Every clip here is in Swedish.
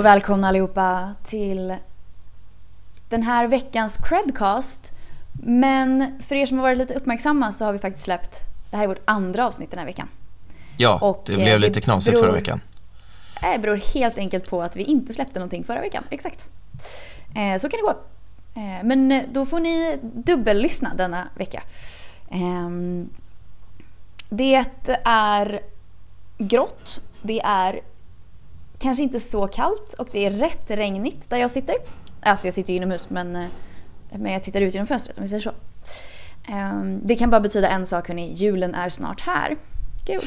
och välkomna allihopa till den här veckans Credcast. Men för er som har varit lite uppmärksamma så har vi faktiskt släppt, det här är vårt andra avsnitt den här veckan. Ja, Och, det eh, blev det lite knasigt beror- förra veckan. Det beror helt enkelt på att vi inte släppte någonting förra veckan. Exakt. Eh, så kan det gå. Eh, men eh, då får ni dubbellyssna denna vecka. Ehm, det är grått. Det är kanske inte så kallt och det är rätt regnigt där jag sitter. Alltså jag sitter ju inomhus men, eh, men jag tittar ut genom fönstret om vi säger så. Ehm, det kan bara betyda en sak hörni. Julen är snart här. Kul.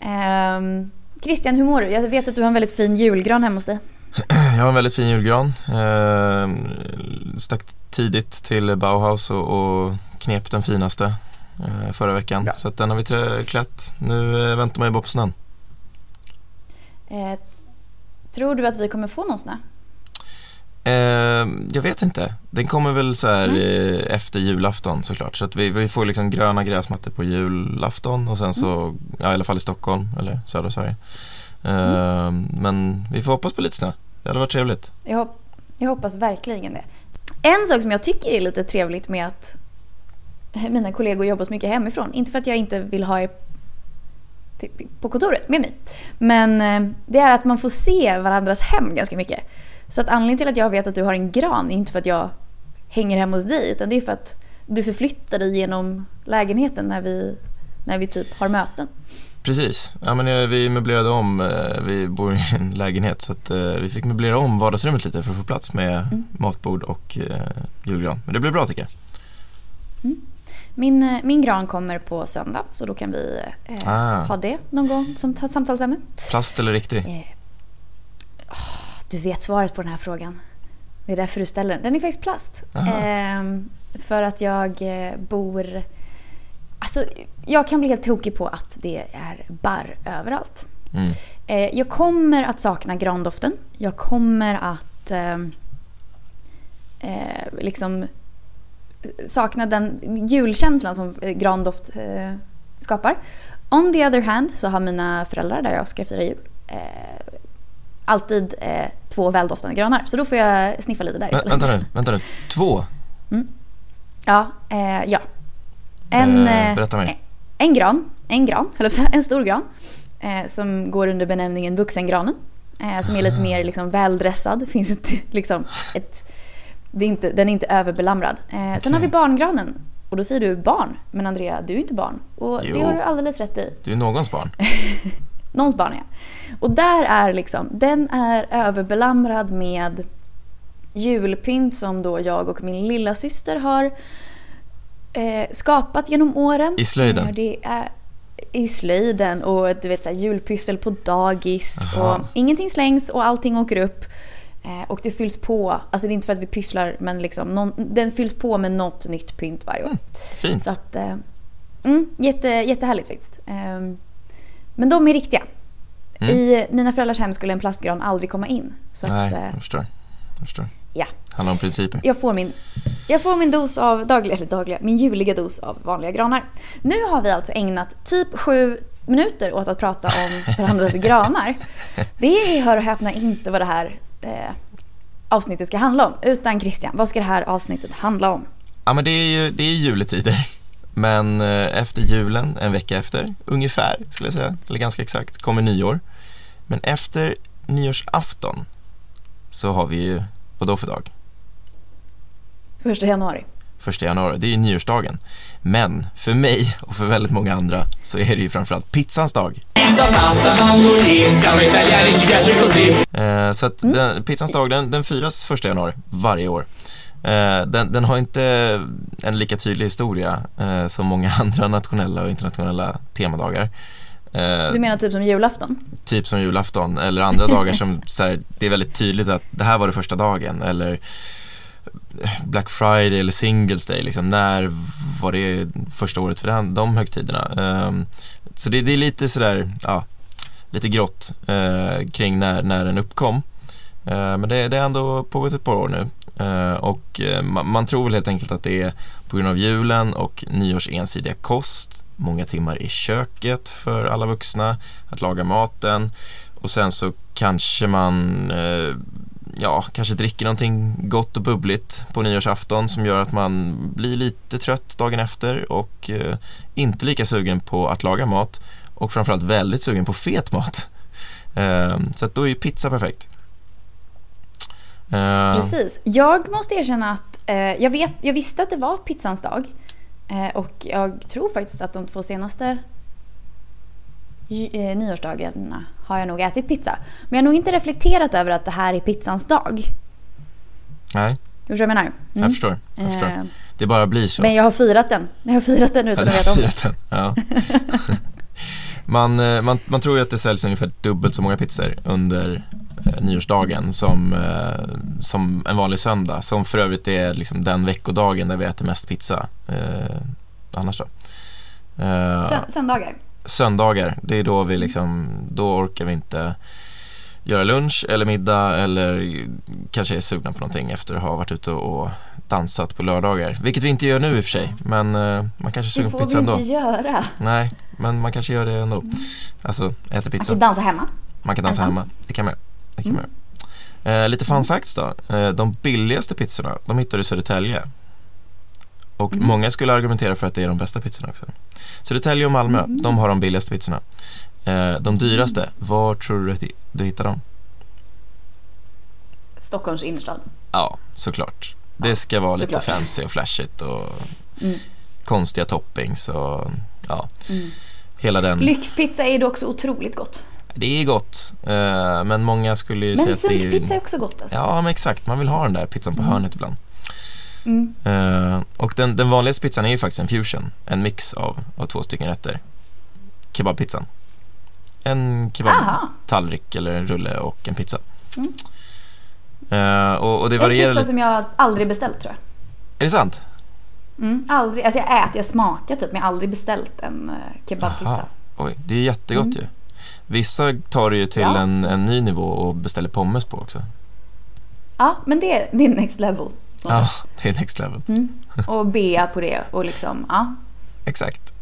Ehm, Christian, hur mår du? Jag vet att du har en väldigt fin julgran hemma hos dig. Jag har en väldigt fin julgran. Eh, stack tidigt till Bauhaus och, och knep den finaste eh, förra veckan. Bra. Så att den har vi klätt. Nu eh, väntar man ju bara på snön. Tror du att vi kommer få någon snö? Eh, jag vet inte. Den kommer väl så här Mm. eh, efter julafton såklart. Så att vi, vi får liksom gröna gräsmattor på julafton och sen så, Mm. ja, i alla fall i Stockholm eller södra Sverige. Eh, Mm. Men vi får hoppas på lite snö. Det hade varit trevligt. Jag, hop- jag hoppas verkligen det. En sak som jag tycker är lite trevligt med att mina kollegor jobbar så mycket hemifrån. Inte för att jag inte vill ha er på kontoret med mig. Men eh, det är att man får se varandras hem ganska mycket. Så att anledningen till att jag vet att du har en gran är inte för att jag hänger hemma hos dig. Utan det är för att du förflyttar dig genom lägenheten när vi, när vi typ har möten. Precis, ja, men eh, vi möblerade om, eh, vi bor i en lägenhet så att vi fick möblera om vardagsrummet lite för att få plats med Mm. matbord och julgran. Men det blev bra tycker jag. Min, eh, min gran kommer på söndag så då kan vi eh, Ah. ha det någon gång som ta- samtalsämne. Plast eller riktig? Eh, åh, du vet svaret på den här frågan. Det är därför du ställer den. Den är faktiskt plast. Ehm, för att jag eh, bor... Alltså, jag kan bli helt tokig på att det är barr överallt. Mm. Eh, jag kommer att sakna grandoften. Jag kommer att ehm, eh, liksom sakna den julkänslan som eh, grandoft eh, skapar. On the other hand så har mina föräldrar där jag ska fira jul eh, alltid eh, två väldoftande granar. Så då får jag sniffa lite där istället. vänta nu, vänta nu. Två? Ja, eh, ja. En, Eh, berätta mer. En, en gran, en gran, höll jag en stor gran. Som går under benämningen vuxengranen. Som är lite mer liksom, väldressad. Finns ett, liksom, ett, det är inte, den är inte överbelamrad. Eh, Sen Okej. har vi barngranen. Och då säger du barn. Men Andrea, du är inte barn. Och Jo. det har du alldeles rätt i. Du är någons barn. Någons barn är Och där är liksom, den är överbelamrad med julpynt som då jag och min lilla syster har eh, skapat genom åren. I slöjden? Det är I slöjden och du vet så här, julpyssel på dagis. Aha. Och ingenting slängs och allting åker upp. Eh, och det fylls på, alltså det är inte för att vi pysslar men liksom, någon, den fylls på med något nytt pynt varje år. Fint. Så att, eh, mm, jätte, jättehärligt faktiskt. Ehm, men de är riktiga. Mm. I mina föräldrars hem skulle en plastgran aldrig komma in. Så Nej, att, eh, jag förstår. Jag förstår. ja, handlar om principer. jag får, min, jag får min dos av dagliga, eller dagliga, min juliga dos av vanliga granar. Nu har vi alltså ägnat typ sju minuter åt att prata om varandras granar. Det är, hör och häpna, inte vad det här eh, avsnittet ska handla om. Utan Christian, vad ska det här avsnittet handla om? Ja men det är ju det är juletider. Men eh, efter julen, en vecka efter, ungefär skulle jag säga, eller ganska exakt, kommer nyår. Men efter nyårsafton så har vi ju, vad då för dag? Första januari. Första januari, det är ju nyårsdagen. Men för mig och för väldigt många andra så är det ju framförallt pizzans dag. Pizza, pasta. Eh, så att den, pizzans dag, den, den firas första januari varje år. Eh, den, den har inte en lika tydlig historia eh, som många andra nationella och internationella temadagar. Du menar typ som julafton? Typ som julafton eller andra dagar som så här, det är väldigt tydligt att det här var det första dagen eller Black Friday eller Singles Day, liksom, när var det första året för den, de högtiderna? Ehm, så det, det är lite sådär, ja, lite grått eh, kring när, när den uppkom. Eh, men det, det är ändå pågått ett par år nu eh, och man, tror väl helt enkelt att det är på grund av julen och nyårs ensidiga kost, många timmar i köket för alla vuxna, att laga maten och sen så kanske man ja, kanske dricker någonting gott och bubbligt på nyårsafton som gör att man blir lite trött dagen efter och eh, inte lika sugen på att laga mat och framförallt väldigt sugen på fet mat. Eh, så att då är ju pizza perfekt. Eh, Precis. Jag måste erkänna att eh, jag, vet, jag visste att det var pizzans dag. Eh, och jag tror faktiskt att de två senaste nyårsdagarna har jag nog ätit pizza. Men jag har nog inte reflekterat över att det här är pizzans dag. nej, Du förstår vad jag menar? jag Mm. förstår. Jag förstår. Eh, Det bara blir så. Men jag har firat den. Jag har firat den utan Ja, att veta om det. Ja. man, eh, man, man tror ju att det säljs ungefär dubbelt så många pizzor under eh, nyårsdagen som, eh, som en vanlig söndag. Som för övrigt är liksom den veckodagen där vi äter mest pizza. Eh, annars då. Eh, Sö- söndagar. Söndagar, det är då vi liksom, då orkar vi inte göra lunch eller middag eller kanske är sugna på någonting efter att ha varit ute och dansat på lördagar. Vilket vi inte gör nu i och för sig, men eh, man kanske är Det sugen på får pizza vi ändå. inte göra. Nej, men man kanske gör det ändå. Alltså, äter Man pizza. kan dansa hemma. Man kan dansa hemma. Det kan man göra. Det kan man Mm. Eh, lite fun facts då. Eh, de billigaste pizzorna, de hittar du i Södertälje. Och Mm. många skulle argumentera för att det är de bästa pizzorna också. Södertälje och Malmö, Mm. de har de billigaste pizzorna. Eh, de dyraste, var tror du att du hittar dem? Stockholms innerstad. Ja, såklart. Det ska vara lite såklart. fancy och flashigt och Mm. konstiga toppings och ja, Mm. hela den. Lyxpizza är ju också otroligt gott. Det är gott, eh, men många skulle ju säga Men att det är... sunkpizza är också gott alltså. Ja, men exakt. Man vill ha den där pizzan på Mm. hörnet ibland. Mm. Eh, och den, den vanligaste pizzan är ju faktiskt en fusion. En mix av, av två stycken rätter. Kebabpizzan. En kebabtallrik eller en rulle och en pizza. Mm. Eh, och, och det En varierar pizza lite. som jag aldrig beställt tror jag. Är det sant? Mm, aldrig, alltså jag äter, jag smakar typ men jag har aldrig beställt en uh, kebabpizza. Aha. Oj, det är jättegott Mm. ju. Vissa tar det ju till Ja. en, en ny nivå och beställer pommes på också. Ja, men det, det är next level. Ja, det är next level. Mm. Och bea på det och liksom, ja. Exakt.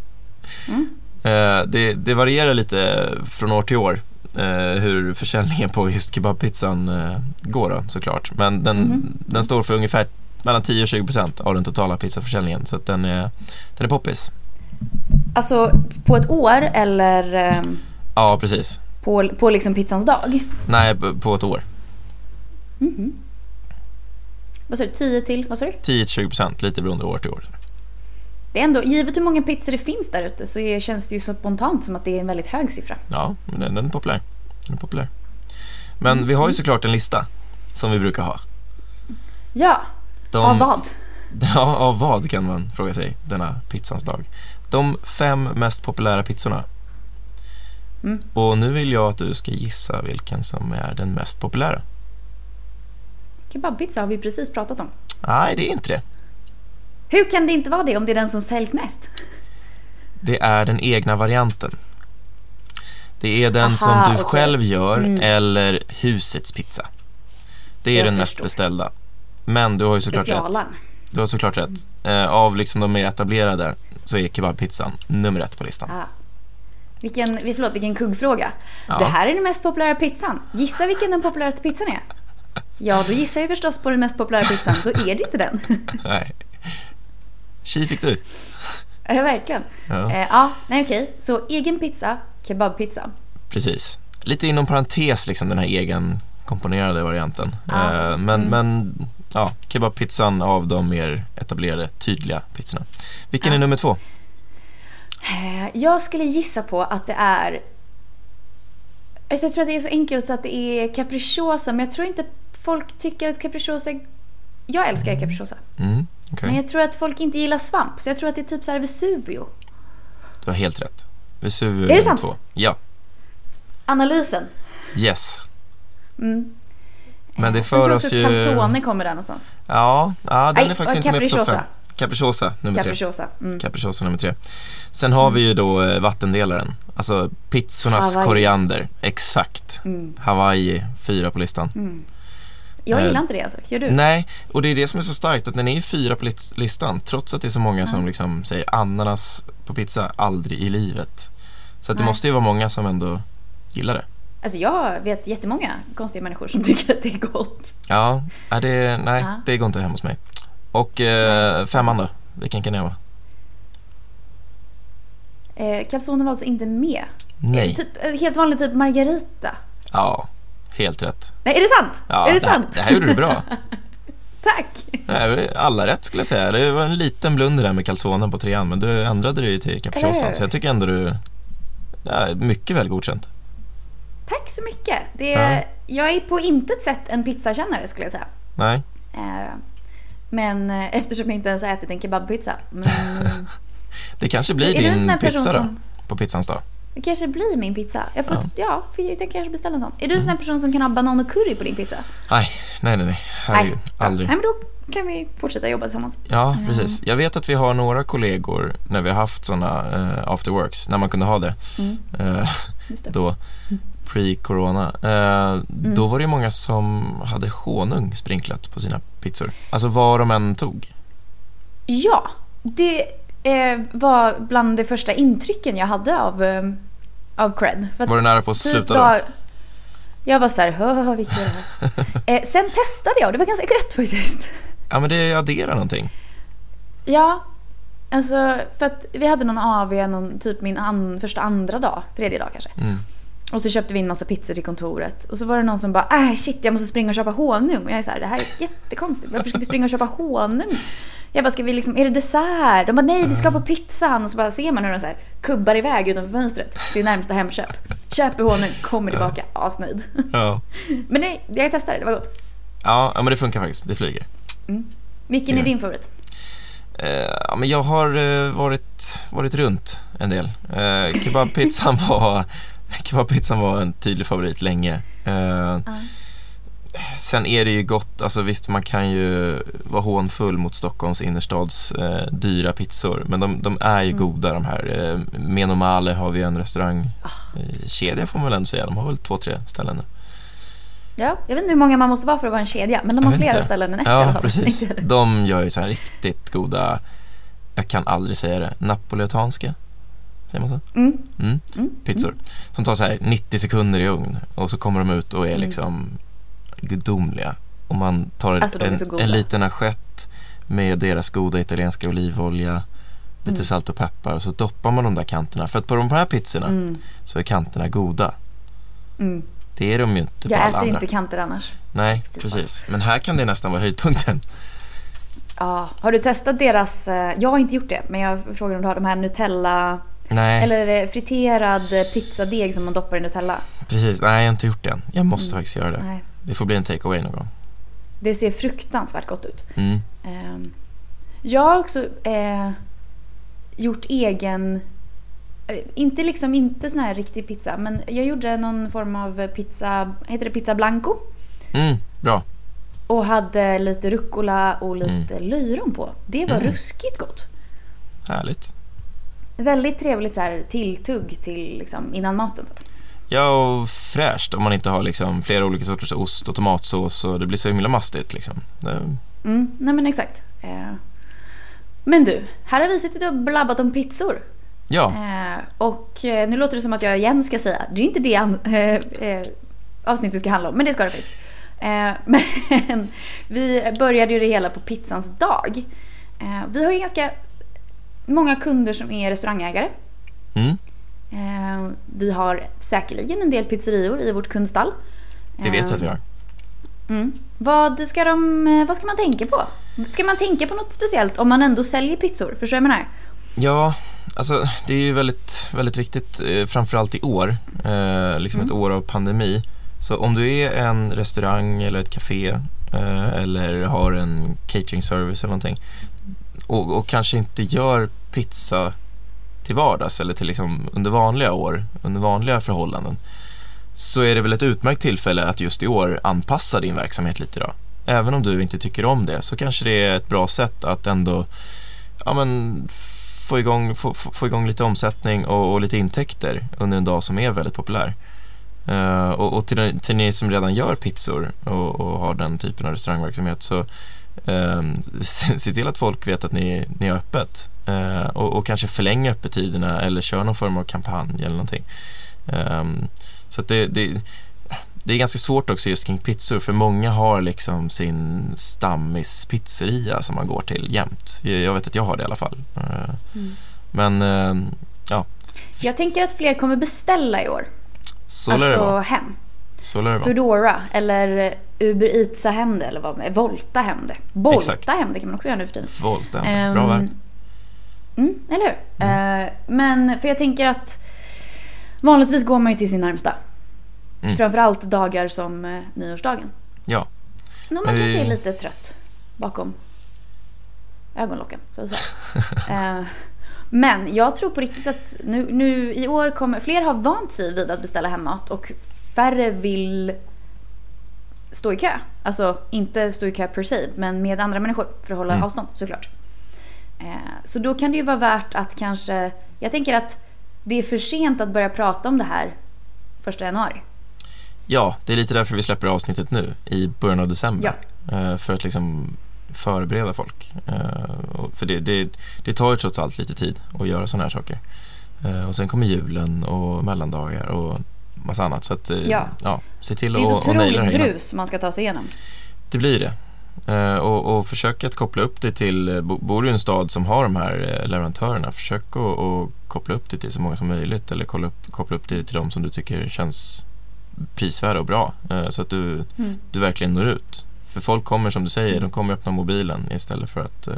Mm. Eh, det, det varierar lite från år till år eh, hur försäljningen på just kebabpizzan eh, går då, såklart. Men den, Mhm. den står för ungefär mellan 10 och 20 procent av den totala pizzaförsäljningen så den är, den är poppis. Alltså på ett år eller ehm, Ja, precis. på, på liksom pizzans dag? Nej, på ett år. Mhm. Vad sa du, 10 till, vad sa du? 10-20 procent, lite beroende år till år. Det är ändå, givet hur många pizzor det finns där ute så är, känns det ju så spontant som att det är en väldigt hög siffra. Ja, men den, den är populär. Den är populär. Men vi har ju såklart en lista som vi brukar ha. Ja, De, av vad? Ja, av vad kan man fråga sig denna pizzans dag. De fem mest populära pizzorna. Mm. Och nu vill jag att du ska gissa vilken som är den mest populära. Kebabpizza har vi precis pratat om. Nej, det är inte det. Hur kan det inte vara det om det är den som säljs mest? Det är den egna varianten. Det är den Aha, som du okej. själv gör Mm. eller husets pizza. Det är Jag den mest förstår. beställda. Men du har ju såklart rätt. Specialaren. Du har såklart rätt. Eh, av liksom de mer etablerade så är kebabpizzan nummer ett på listan. Ah. Vilken, vi- förlåt, vilken kuggfråga. Ja. Det här är den mest populära pizzan. Gissa vilken den populäraste pizzan är. Ja, då gissar jag förstås på den mest populära pizzan, så är det inte den. Nej. Tji fick du. ja, verkligen. Ja. Eh, ja, nej okej. Så egen pizza, kebabpizza. Precis. Lite inom parentes liksom den här egen komponerade varianten. Ja. Eh, men, Mm. men ja, kebabpizzan av de mer etablerade, tydliga pizzorna. Vilken Ja. är nummer två? Eh, jag skulle gissa på att det är... Alltså jag tror att det är så enkelt så att det är capricciosa, men jag tror inte folk tycker att capricciosa. Jag älskar capricciosa. Mm, okej. Men jag tror att folk inte gillar svamp, så jag tror att det är typ så här Vesuvio. Du har helt rätt. Vesuvio Är det nummer sant? två. Ja, Analysen. yes. Mm. Men det för tror jag oss också ju... att calzone kommer där någonstans. Ja, ja den är faktiskt inte med på topp capricciosa. fem. Capricciosa, nummer tre. Mm. Capricciosa nummer tre. Sen har vi ju då eh, vattendelaren. Alltså pizzornas Hawaii. koriander. Exakt. Mm. Hawaii, fyra på listan. Mm. Jag Eh, gillar inte det alltså. Gör du? Nej, och det är det som är så starkt att den är fyra på lis- listan trots att det är så många som liksom säger ananas på pizza, aldrig i livet. Så att det Nej. måste ju vara många som ändå gillar det. Alltså jag vet jättemånga konstiga människor som tycker att det är gott. Ja, det, nej Ja. det går inte hem hos mig. Och eh, femman då? Vilken kan det vara? Eh, calzone var alltså inte med. Nej. Eh, Typ, eh, helt vanlig typ margarita. Ja, helt rätt. Nej, är det sant? Ja, är det, det, här, sant? det här gjorde du bra. Tack! Nej, Alla rätt skulle jag säga. Det var en liten blunder där med calzonen på trean, men du ändrade det ju till capricciosan. Så jag tycker ändå du, ja, mycket väl godkänt. Tack så mycket. Det är, Ja. Jag är på intet sätt en pizzakännare skulle jag säga. Nej, Eh, men eh, eftersom jag inte ens har ätit en kebabpizza. Men, det kanske blir din här pizza då, som... på pizzans dag. Det kanske blir min pizza. Jag får, Ja. ja. för jag kanske beställa en sån. Är du en sån här person som kan ha banan och curry på din pizza? Nej, nej, nej, nej. Herregud, bra. aldrig. Nej, men då kan vi fortsätta jobba tillsammans. Ja, Mm. precis. Jag vet att vi har några kollegor när vi har haft sådana eh, afterworks, när man kunde ha det. Mm, just det. då pre-corona. Eh, Då var det många som hade honung sprinklat på sina pizzor. Alltså vad de än tog. Ja, det eh, var bland de första intrycken jag hade av, eh, av cred. För Var du nära på att typ sluta då? Jag var så här, hö, här? eh, Sen testade jag det var ganska gött faktiskt. Ja men det adderar någonting. Ja, alltså för att vi hade någon AV, någon, typ min an, första andra dag, tredje dag kanske. Mm. Och så köpte vi in massa pizzor till kontoret. Och så var det någon som bara, äh shit jag måste springa och köpa honung. Och jag är så här, det här är jättekonstigt. Varför ska vi springa och köpa honung? Jag bara, ska vi liksom, är det dessert? De bara, nej det ska på pizzan. Och så bara ser man hur de så här kubbar iväg utanför fönstret till närmsta Hemköp. Köper honung, kommer tillbaka, asnöjd. Ja. Men nej, jag testade, det var gott. Ja, men det funkar faktiskt. Det flyger. Vilken Ja. är din favorit? Eh, ja, men jag har eh, varit, varit runt en del. Eh, kebabpizzan, var, kebabpizzan var en tydlig favorit länge. Eh, Sen är det ju gott, alltså visst man kan ju vara hånfull mot Stockholms innerstads eh, dyra pizzor men de, de är ju Mm. goda de här. Eh, Menomale har vi en restaurang, Ah. eh, får man väl ändå säga, de har väl två, tre ställen nu. Ja, jag vet inte hur många man måste vara för att vara en kedja. Men de har flera inte. ställen än ett Ja, precis. De gör ju så här riktigt goda, jag kan aldrig säga det, napoletanska, säger man så? Mm. Mm. Mm. Pizzor. Som tar så här 90 sekunder i ugn och så kommer de ut och är Mm. liksom gudomliga. Och man tar Alltså, en, en liten assiett med deras goda italienska olivolja, lite Mm. salt och peppar och så doppar man de där kanterna. För att på de här pizzorna Mm. så är kanterna goda. Mm. Det är de ju inte på Jag alla äter andra. inte kanter annars. Nej, precis. Men här kan det nästan vara höjdpunkten. Ja, har du testat deras, eh, jag har inte gjort det, men jag frågar om du har de här Nutella, Nej, eller eh, friterad pizzadeg som man doppar i Nutella. precis. Nej, jag har inte gjort det än. Jag måste Mm. faktiskt göra det. Nej. Det får bli en take-away någon gång. Det ser fruktansvärt gott ut. Mm. Ehm, Jag har också eh, gjort egen, eh, inte liksom inte sån här riktig pizza, men jag gjorde någon form av pizza, heter det pizza blanco? Mm, bra. Och hade lite rucola och lite löjrom på. Det var Mm. ruskigt gott. Härligt. Väldigt trevligt så här tilltugg till liksom innan maten. Typ. Ja, och fräscht om man inte har liksom flera olika sorters ost och tomatsås och det blir så himla mastigt liksom. Mm, nej men exakt. Eh, Men du, här har vi suttit och blabbat om pizzor. ja, Eh, Och eh, nu låter det som att jag igen ska säga, det är inte det eh, eh, avsnittet ska handla om, men det ska det faktiskt. Eh, Men vi började ju det hela på pizzans dag. Vi har ju ganska många kunder som är restaurangägare. mm, Vi har säkerligen en del pizzerior i vårt kundstall. det vet jag att vi har. Mm. Vad, ska de, eh, vad ska man tänka på? Ska man tänka på något speciellt om man ändå säljer pizzor? Förstår du vad jag menar? Ja, alltså det är ju väldigt, väldigt viktigt, eh, framförallt i år, eh, liksom ett Mm. år av pandemi. Så om du är en restaurang eller ett café eh, eller har en catering service eller någonting och, och kanske inte gör pizza till vardags eller till liksom under vanliga år, under vanliga förhållanden så är det väl ett utmärkt tillfälle att just i år anpassa din verksamhet lite då. Även om du inte tycker om det så kanske det är ett bra sätt att ändå ja, men, få, igång, få, få igång lite omsättning och, och lite intäkter under en dag som är väldigt populär. Uh, och och till, till ni som redan gör pizzor och, och har den typen av restaurangverksamhet så ehm, se, se till att folk vet att ni, ni har öppet Eh, och, och kanske förlänga öppettiderna eller köra någon form av kampanj eller någonting. Ehm, Så det, det, det är ganska svårt också just kring pizzor för många har liksom sin stammis pizzeria som man går till jämt. Jag vet att jag har det i alla fall. Eh, Mm. Men eh, ja, Jag tänker att fler kommer beställa i år. så alltså hem. Så lär det vara. Foodora eller Uber Eatsa hem det eller vad Volta hem det. Bolta Exakt. hem det kan man också göra nu för tiden. Volta, Ehm, bra värld. Mm, eller hur? Eh, men för jag tänker att vanligtvis går man ju till sin närmsta. Mm. Framförallt dagar som eh, nyårsdagen. Ja, När man Men vi- kanske är lite trött bakom ögonlocken så att säga. Eh, men jag tror på riktigt att nu, nu i år kommer fler har vant sig vid att beställa hemmat och färre vill stå i kö. Alltså inte stå i kö per se, men med andra människor för att hålla Mm. avstånd såklart. Eh, så då kan det ju vara värt att kanske, jag tänker att det är för sent att börja prata om det här första januari. ja, det är lite därför vi släpper avsnittet nu i början av december. Eh, För att liksom förbereda folk. Eh, För det, det, det tar ju trots allt lite tid att göra sådana här saker. Eh, Och sen kommer julen och mellandagar och massa annat. Så att, eh, Ja. ja, se till Det är ett otroligt brus man ska ta sig igenom. Det blir det. Eh, Och, och försök att koppla upp det till, eh, bo- bor du i en stad som har de här leverantörerna, försök att, koppla upp det till så många som möjligt eller koppla upp, koppla upp det till de som du tycker känns prisvärda och bra. Så att du, Mm. du verkligen når ut. För folk kommer som du säger, de kommer öppna mobilen istället för att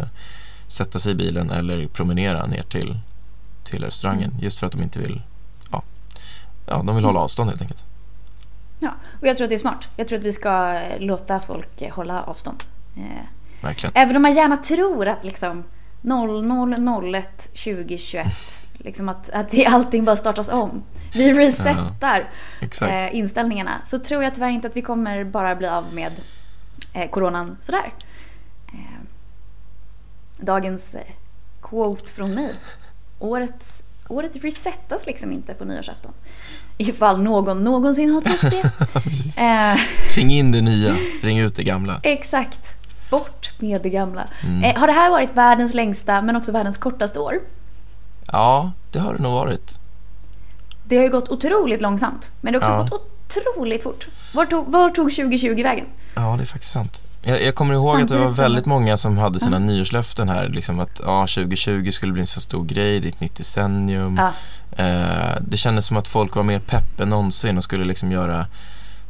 sätta sig i bilen eller promenera ner till, till restaurangen. Just för att de inte vill, ja de vill hålla avstånd helt enkelt. Ja, och jag tror att det är smart. Jag tror att vi ska eh, låta folk eh, hålla avstånd. Eh, Verkligen. Även om man gärna tror att liksom 0001 2021, liksom att, att det, allting bara startas om. Vi resetar Exakt. eh, inställningarna. Så tror jag tyvärr inte att vi kommer bara bli av med eh, coronan sådär. Eh, dagens quote från mig. Året, året resetas liksom inte på nyårsafton. Ifall någon någonsin har trott det. eh, Ring in det nya, ring ut det gamla. exakt. Bort med det gamla. Mm. Eh, har det här varit världens längsta men också världens kortaste år? Ja, det har det nog varit. Det har ju gått otroligt långsamt. Men det har också Ja. gått otroligt fort. Var tog, var tog 2020 vägen? Ja, det är faktiskt sant. Jag, jag kommer ihåg att det var Samtidigt väldigt många som hade sina nyårslöften här. Liksom att ja, 2020 skulle bli en så stor grej, det är ett nytt decennium. Ja. Eh, det kändes som att folk var mer pepp än någonsin och skulle liksom göra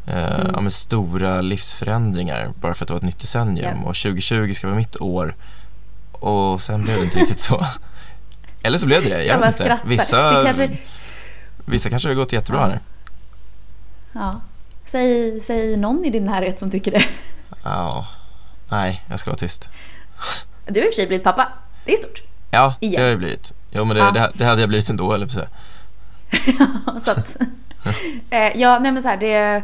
eh, Mm. ja, stora livsförändringar bara för att det var ett nytt decennium. Ja. Och 2020 ska vara mitt år. Och sen blev det inte riktigt så. Eller så blev det det, jag, Jag vet inte. skrattar. Vissa, kanske- vissa kanske har gått jättebra Ja. här. Ja. Säg, säg någon i din närhet som tycker det. Ja, nej, jag ska vara tyst. Du har i och för sig blivit pappa. Det är stort. Ja, det Igen. har det blivit. Jo, men det, Ja. det, det hade jag blivit ändå, eller på att säga. så att, eh, ja, nej men så här, det,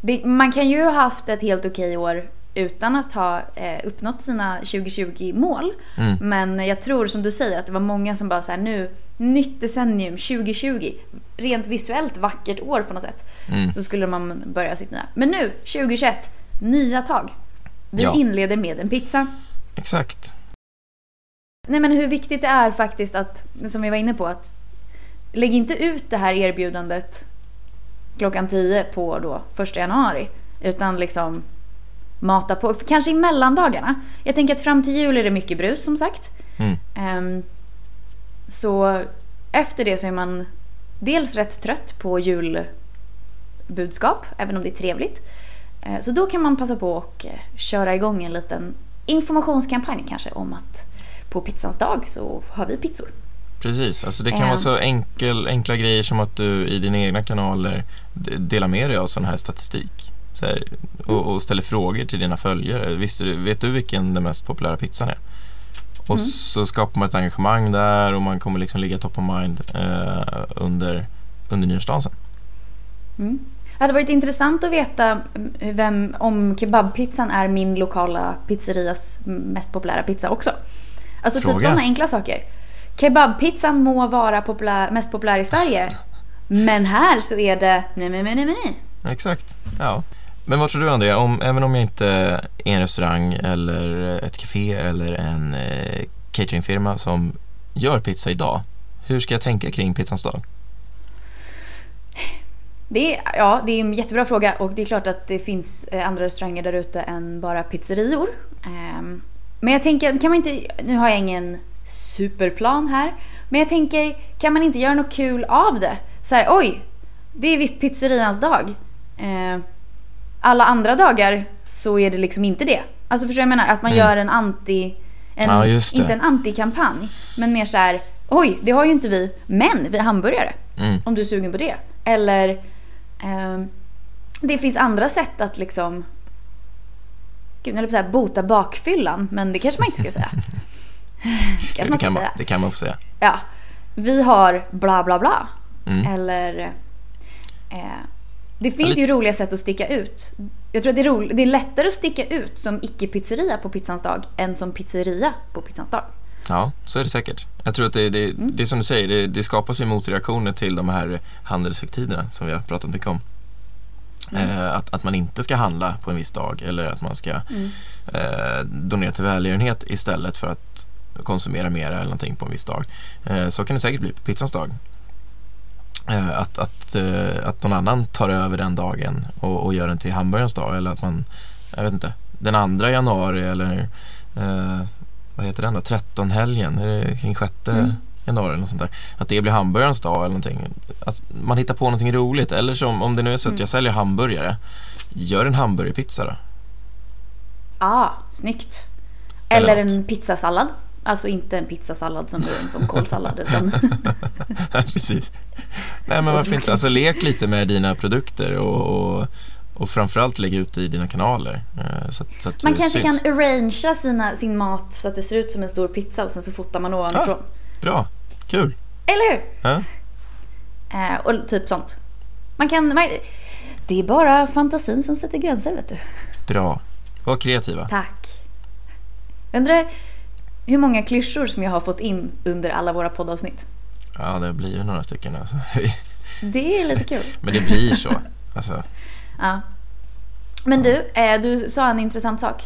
det, man kan ju ha haft ett helt okej år utan att ha eh, uppnått sina 2020-mål. Mm. Men jag tror som du säger att det var många som bara så här nu, nytt decennium 2020, rent visuellt vackert år på något sätt. Mm. Så skulle man börja sitt nya. Men nu, 2021, nya tag. Vi Ja. inleder med en pizza. Exakt. Nej men hur viktigt det är faktiskt att, som vi var inne på, att lägg inte ut det här erbjudandet klockan 10 på då första januari. Utan liksom mata på, kanske i mellandagarna. Jag tänker att fram till jul är det mycket brus som sagt. Mm. Ehm, så efter det så är man dels rätt trött på julbudskap, även om det är trevligt. Eh, Så då kan man passa på och eh, köra igång en liten informationskampanj kanske om att på pizzans dag så har vi pizzor. Precis, alltså det kan vara så enkel, enkla grejer som att du i dina egna kanaler delar med dig av sån här statistik. Så här, och, och ställer frågor till dina följare. Visste du, vet du vilken den mest populära pizzan är? Och Mm. så skapar man ett engagemang där och man kommer liksom ligga top of mind eh, under, under nyårsdagen sen. Mm. Det hade varit intressant att veta mm, vem, om kebabpizzan är min lokala pizzerias mest populära pizza också. Alltså Fråga. typ sådana enkla saker. Kebabpizzan må vara populär, mest populär i Sverige. Men här så är det nej, nej, nej, nej, nej. Exakt, ja. Men vad tror du Andrea, om, även om jag inte är en restaurang eller ett café eller en eh, cateringfirma som gör pizza idag, hur ska jag tänka kring pizzans dag? Det är, ja, det är en jättebra fråga och det är klart att det finns eh, andra restauranger där ute än bara pizzerior. Ehm, Men jag tänker, kan man inte, nu har jag ingen superplan här, men jag tänker, kan man inte göra något kul av det? Så här, oj, det är visst pizzerians dag. Ehm, Alla andra dagar så är det liksom inte det. Alltså förstår jag menar? Att man Mm. gör en anti, en, Ja, inte en antikampanj, men mer så här, oj, det har ju inte vi, men vi hamburgare. Mm. Om du är sugen på det. Eller det finns andra sätt att liksom Gud, jag på säga bota bakfyllan, men det kanske man inte ska säga. kanske man Det ska kan, man, säga. det kan man få säga. Ja. Vi har bla bla bla. Mm. Eller eh, Det finns ju roliga sätt att sticka ut. Jag tror att det är, ro- det är lättare att sticka ut som icke-pizzeria på pizzans dag än som pizzeria på pizzans dag. Ja, så är det säkert. Jag tror att det, det, det är som du säger, det, det skapas ju motreaktioner till de här handelshögtiderna som vi har pratat mycket om. Eh, att, att man inte ska handla på en viss dag eller att man ska eh, donera till välgörenhet istället för att konsumera mera eller någonting på en viss dag. Eh, så kan det säkert bli på pizzans dag. Eh, att, att, eh, att någon annan tar över den dagen och, och gör den till hamburgarens dag eller att man, jag vet inte, den andra januari eller eh, vad heter den då, 13-helgen, är det kring 6 Mm. januari eller något sånt där. Att det blir hamburgarens dag eller någonting. Att man hittar på någonting roligt eller som om det nu är så att Mm. jag säljer hamburgare, gör en hamburgerpizza då. Ah, snyggt. Eller Eller, en pizzasallad. Alltså inte en pizzasallad som är en sån kålsallad utan Precis. Nej men varför inte, alltså lek lite med dina produkter och, och, och framförallt lägg ut det i dina kanaler. eh, Så att, så att Man kanske syns. kan arrangea sina, sin mat så att det ser ut som en stor pizza och sen så fotar man ovanifrån. Bra, kul. Eller hur? Ja. Eh, och typ sånt. Man kan... Man, det är bara fantasin som sätter gränser vet du. Bra. Var kreativa. Tack. Undrar hur många klyschor som jag har fått in under alla våra poddavsnitt. Ja, det blir ju några stycken alltså. Det är lite kul. Men det blir så. Alltså, Ja. Men du, eh, du sa en intressant sak.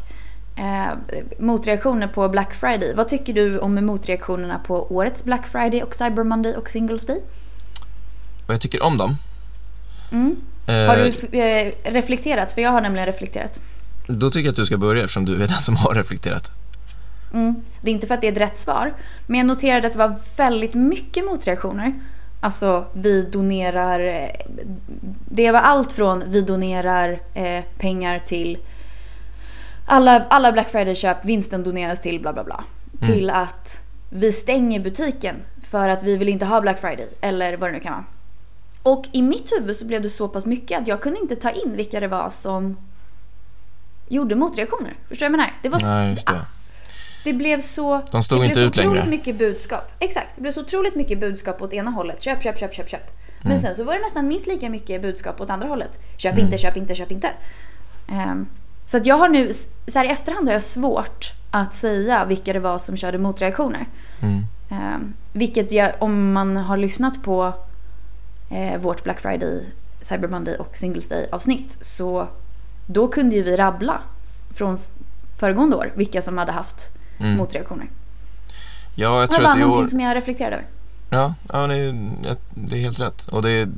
Eh, motreaktioner på Black Friday. Vad tycker du om motreaktionerna på årets Black Friday och Cyber Monday och Singles Day? vad jag tycker om dem? Mm. Eh, Har du eh, reflekterat? För jag har nämligen reflekterat. Då tycker jag att du ska börja eftersom du är den som har reflekterat. Mm. Det är inte för att det är ett rätt svar. Men jag noterade att det var väldigt mycket motreaktioner. Alltså vi donerar... eh, Det var allt från vi donerar eh, pengar till alla, alla Black Friday-köp, vinsten doneras till bla bla bla. Till att vi stänger butiken för att vi vill inte ha Black Friday. Eller vad det nu kan vara. Och i mitt huvud så blev det så pass mycket att jag kunde inte ta in vilka det var som gjorde motreaktioner. Förstår du vad jag menar? Det var Nej, det. Det blev så... De stod det inte blev ut så otroligt längre. mycket budskap. Exakt. Det blev så otroligt mycket budskap åt ena hållet. Köp, köp, köp, köp, köp. Men Mm. sen så var det nästan minst lika mycket budskap åt andra hållet. Köp Mm. inte, köp inte, köp inte. Ehm, så att jag har nu, så här i efterhand har jag svårt att säga vilka det var som körde motreaktioner. Mm. Um, vilket jag, om man har lyssnat på eh, vårt Black Friday, Cyber Monday och Singles Day avsnitt så då kunde ju vi rabbla från föregående år vilka som hade haft Mm. motreaktioner. Ja, jag Det var tror att någonting år... som jag reflekterade över. Ja, ja det, är, det är helt rätt. Och det är,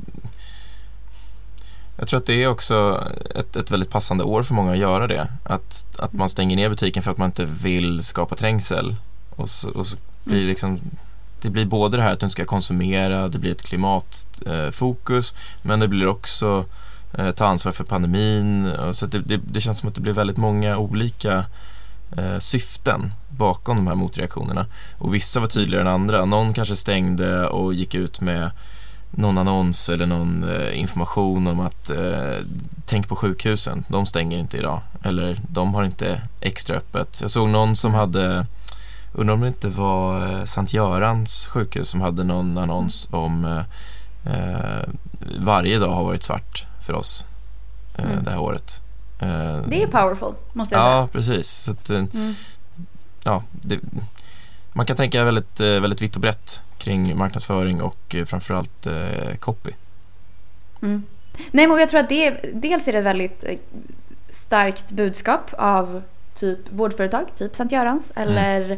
jag tror att det är också ett, ett väldigt passande år för många att göra det. Att, att man stänger ner butiken för att man inte vill skapa trängsel. Och så, och så blir det liksom det blir både det här att du inte ska konsumera, det blir ett klimatfokus men det blir också eh, ta ansvar för pandemin. Så det, det, det känns som att det blir väldigt många olika eh, syften bakom de här motreaktionerna. Och vissa var tydligare än andra. Någon kanske stängde och gick ut med någon annons eller någon eh, information om att eh, tänk på sjukhusen, de stänger inte idag. Eller de har inte extra öppet. Jag såg någon som hade, undrar om det inte var eh, Sankt Görans sjukhus som hade någon annons om eh, eh, varje dag har varit svart för oss eh, Mm. det här året. Eh, Det är powerful, måste jag Ja, precis. Så att, eh, säga. Mm. ja, det, man kan tänka väldigt, eh, väldigt vitt och brett kring marknadsföring och framförallt eh, copy. Mm. Nej, men jag tror att det är, dels är det väldigt starkt budskap av typ vårdföretag, typ Sankt Görans eller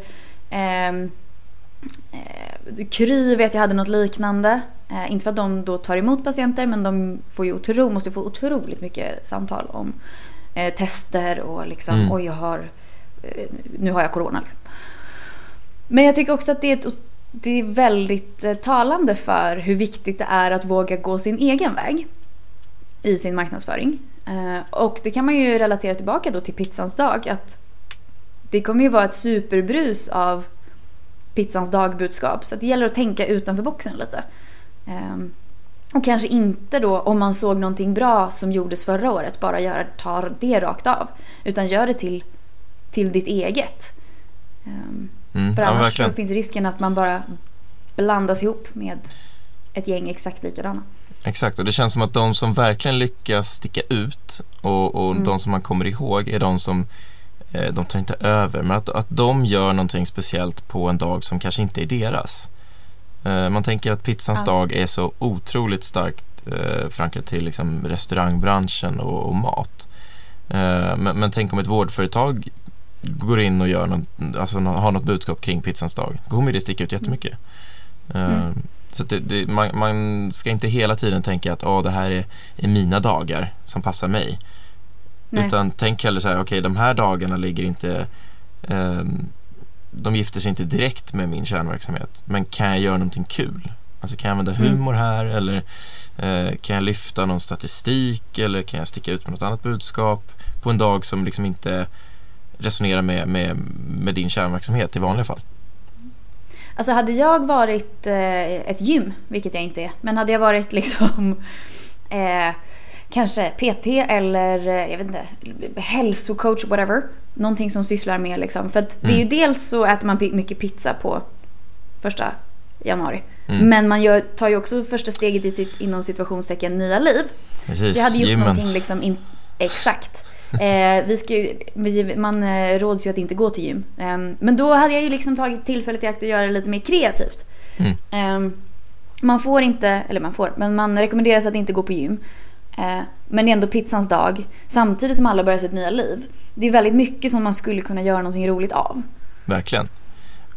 ehm, eh, Kry vet jag hade något liknande. Eh, inte för att de då tar emot patienter men de får ju otro, måste få otroligt mycket samtal om eh, tester och liksom Mm. oj jag har, eh, nu har jag corona. Liksom. Men jag tycker också att det är, ett, det är väldigt eh, talande för hur viktigt det är att våga gå sin egen väg i sin marknadsföring. Eh, och det kan man ju relatera tillbaka då till pizzans dag. Att det kommer ju vara ett superbrus av pizzans dagbudskap. Så att det gäller att tänka utanför boxen lite. Och kanske inte då om man såg någonting bra som gjordes förra året bara göra, ta det rakt av. Utan gör det till, till ditt eget. Ehm, Mm, för ja, annars så finns risken att man bara blandas ihop med ett gäng exakt likadana. Exakt, och det känns som att de som verkligen lyckas sticka ut och, och Mm. de som man kommer ihåg är de som eh, de tar inte över, men att, att de gör någonting speciellt på en dag som kanske inte är deras. Eh, man tänker att pizzans Ja. dag är så otroligt starkt eh, förankrat till liksom, restaurangbranschen och, och mat. Eh, men, men tänk om ett vårdföretag går in och gör något, alltså, har något budskap kring pizzans dag. Då kommer det sticka ut jättemycket. Eh, Mm. Så det, det, man, man ska inte hela tiden tänka att ah, det här är, är mina dagar som passar mig. Nej. Utan tänk hellre så här, okej de här dagarna ligger inte ehm, De gifter sig inte direkt med min kärnverksamhet Men kan jag göra någonting kul? Alltså kan jag använda Mm. humor här eller eh, kan jag lyfta någon statistik eller kan jag sticka ut med något annat budskap på en dag som liksom inte resonerar med, med, med din kärnverksamhet i vanliga fall? Alltså hade jag varit eh, ett gym, vilket jag inte är, men hade jag varit liksom eh, kanske PT eller eh, jag vet inte, hälsocoach, whatever. Någonting som sysslar med liksom. För att det är ju Mm. dels så äter man mycket pizza på första januari. Mm. Men man gör, tar ju också första steget i sitt inom situationstecken nya liv. Precis, Så jag hade gjort gymmen. någonting liksom in, exakt. Eh, vi ska, ju- vi, man eh, råds ju att inte gå till gym. Eh, men då hade jag ju liksom tagit tillfället i akt att göra det lite mer kreativt. Mm. Eh, man får inte, eller man får, men man rekommenderas att inte gå på gym. Eh, men det är ändå pizzans dag. Samtidigt som alla börjar sitt nya liv. Det är väldigt mycket som man skulle kunna göra någonting roligt av. Verkligen.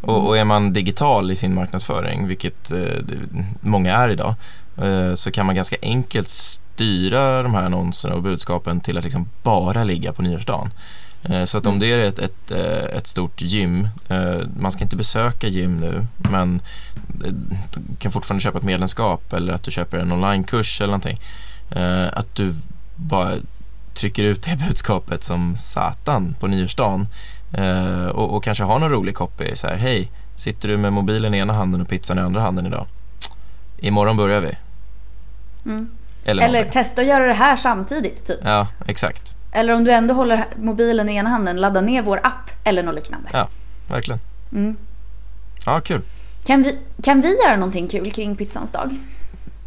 Och, och är man digital i sin marknadsföring, vilket eh, många är idag, eh, så kan man ganska enkelt styra de här annonserna och budskapen till att liksom bara ligga på nyårsdagen. Så att om Mm. det är ett, ett, ett stort gym, man ska inte besöka gym nu, men du kan fortfarande köpa ett medlemskap eller att du köper en onlinekurs eller någonting. Eh, Att du bara trycker ut det budskapet som satan på nyårsdagen Eh, och, och kanske ha någon rolig copy så här, hej, sitter du med mobilen i ena handen och pizzan i andra handen idag? Imorgon börjar vi. Mm. Eller, Eller testa att göra det här samtidigt typ. Ja, exakt. Eller om du ändå håller mobilen i ena handen, ladda ner vår app eller något liknande. Ja. Verkligen. Mm. Ja, kul. Kan, vi, kan vi göra någonting kul kring pizzans dag?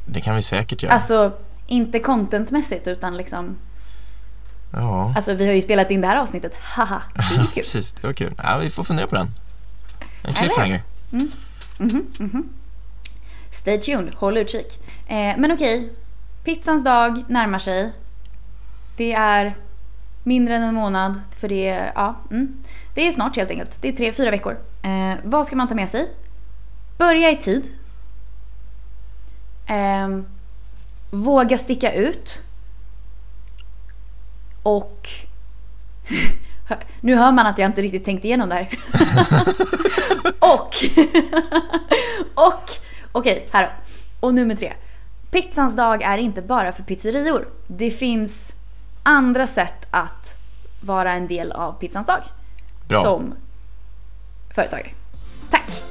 Det kan vi säkert göra. Alltså, inte contentmässigt utan liksom... ja, Alltså vi har ju spelat in det här avsnittet, haha, det är ju kul. precis. Det var kul. Ja, vi får fundera på den. En cliffhanger. Mhm, mhm. Stay tuned, håll utkik. Eh, men okej, pizzans dag närmar sig. Det är mindre än en månad för det är, ja, mm. det är snart helt enkelt. Det är tre, fyra veckor. Eh, vad ska man ta med sig? Börja i tid. Ehm, våga sticka ut. Och nu hör man att jag inte riktigt tänkt igenom det här. och, och, okej, här då. Och nummer tre. Pizzans dag är inte bara för pizzerior. Det finns andra sätt att vara en del av pizzans dag. Bra. Som företagare. Tack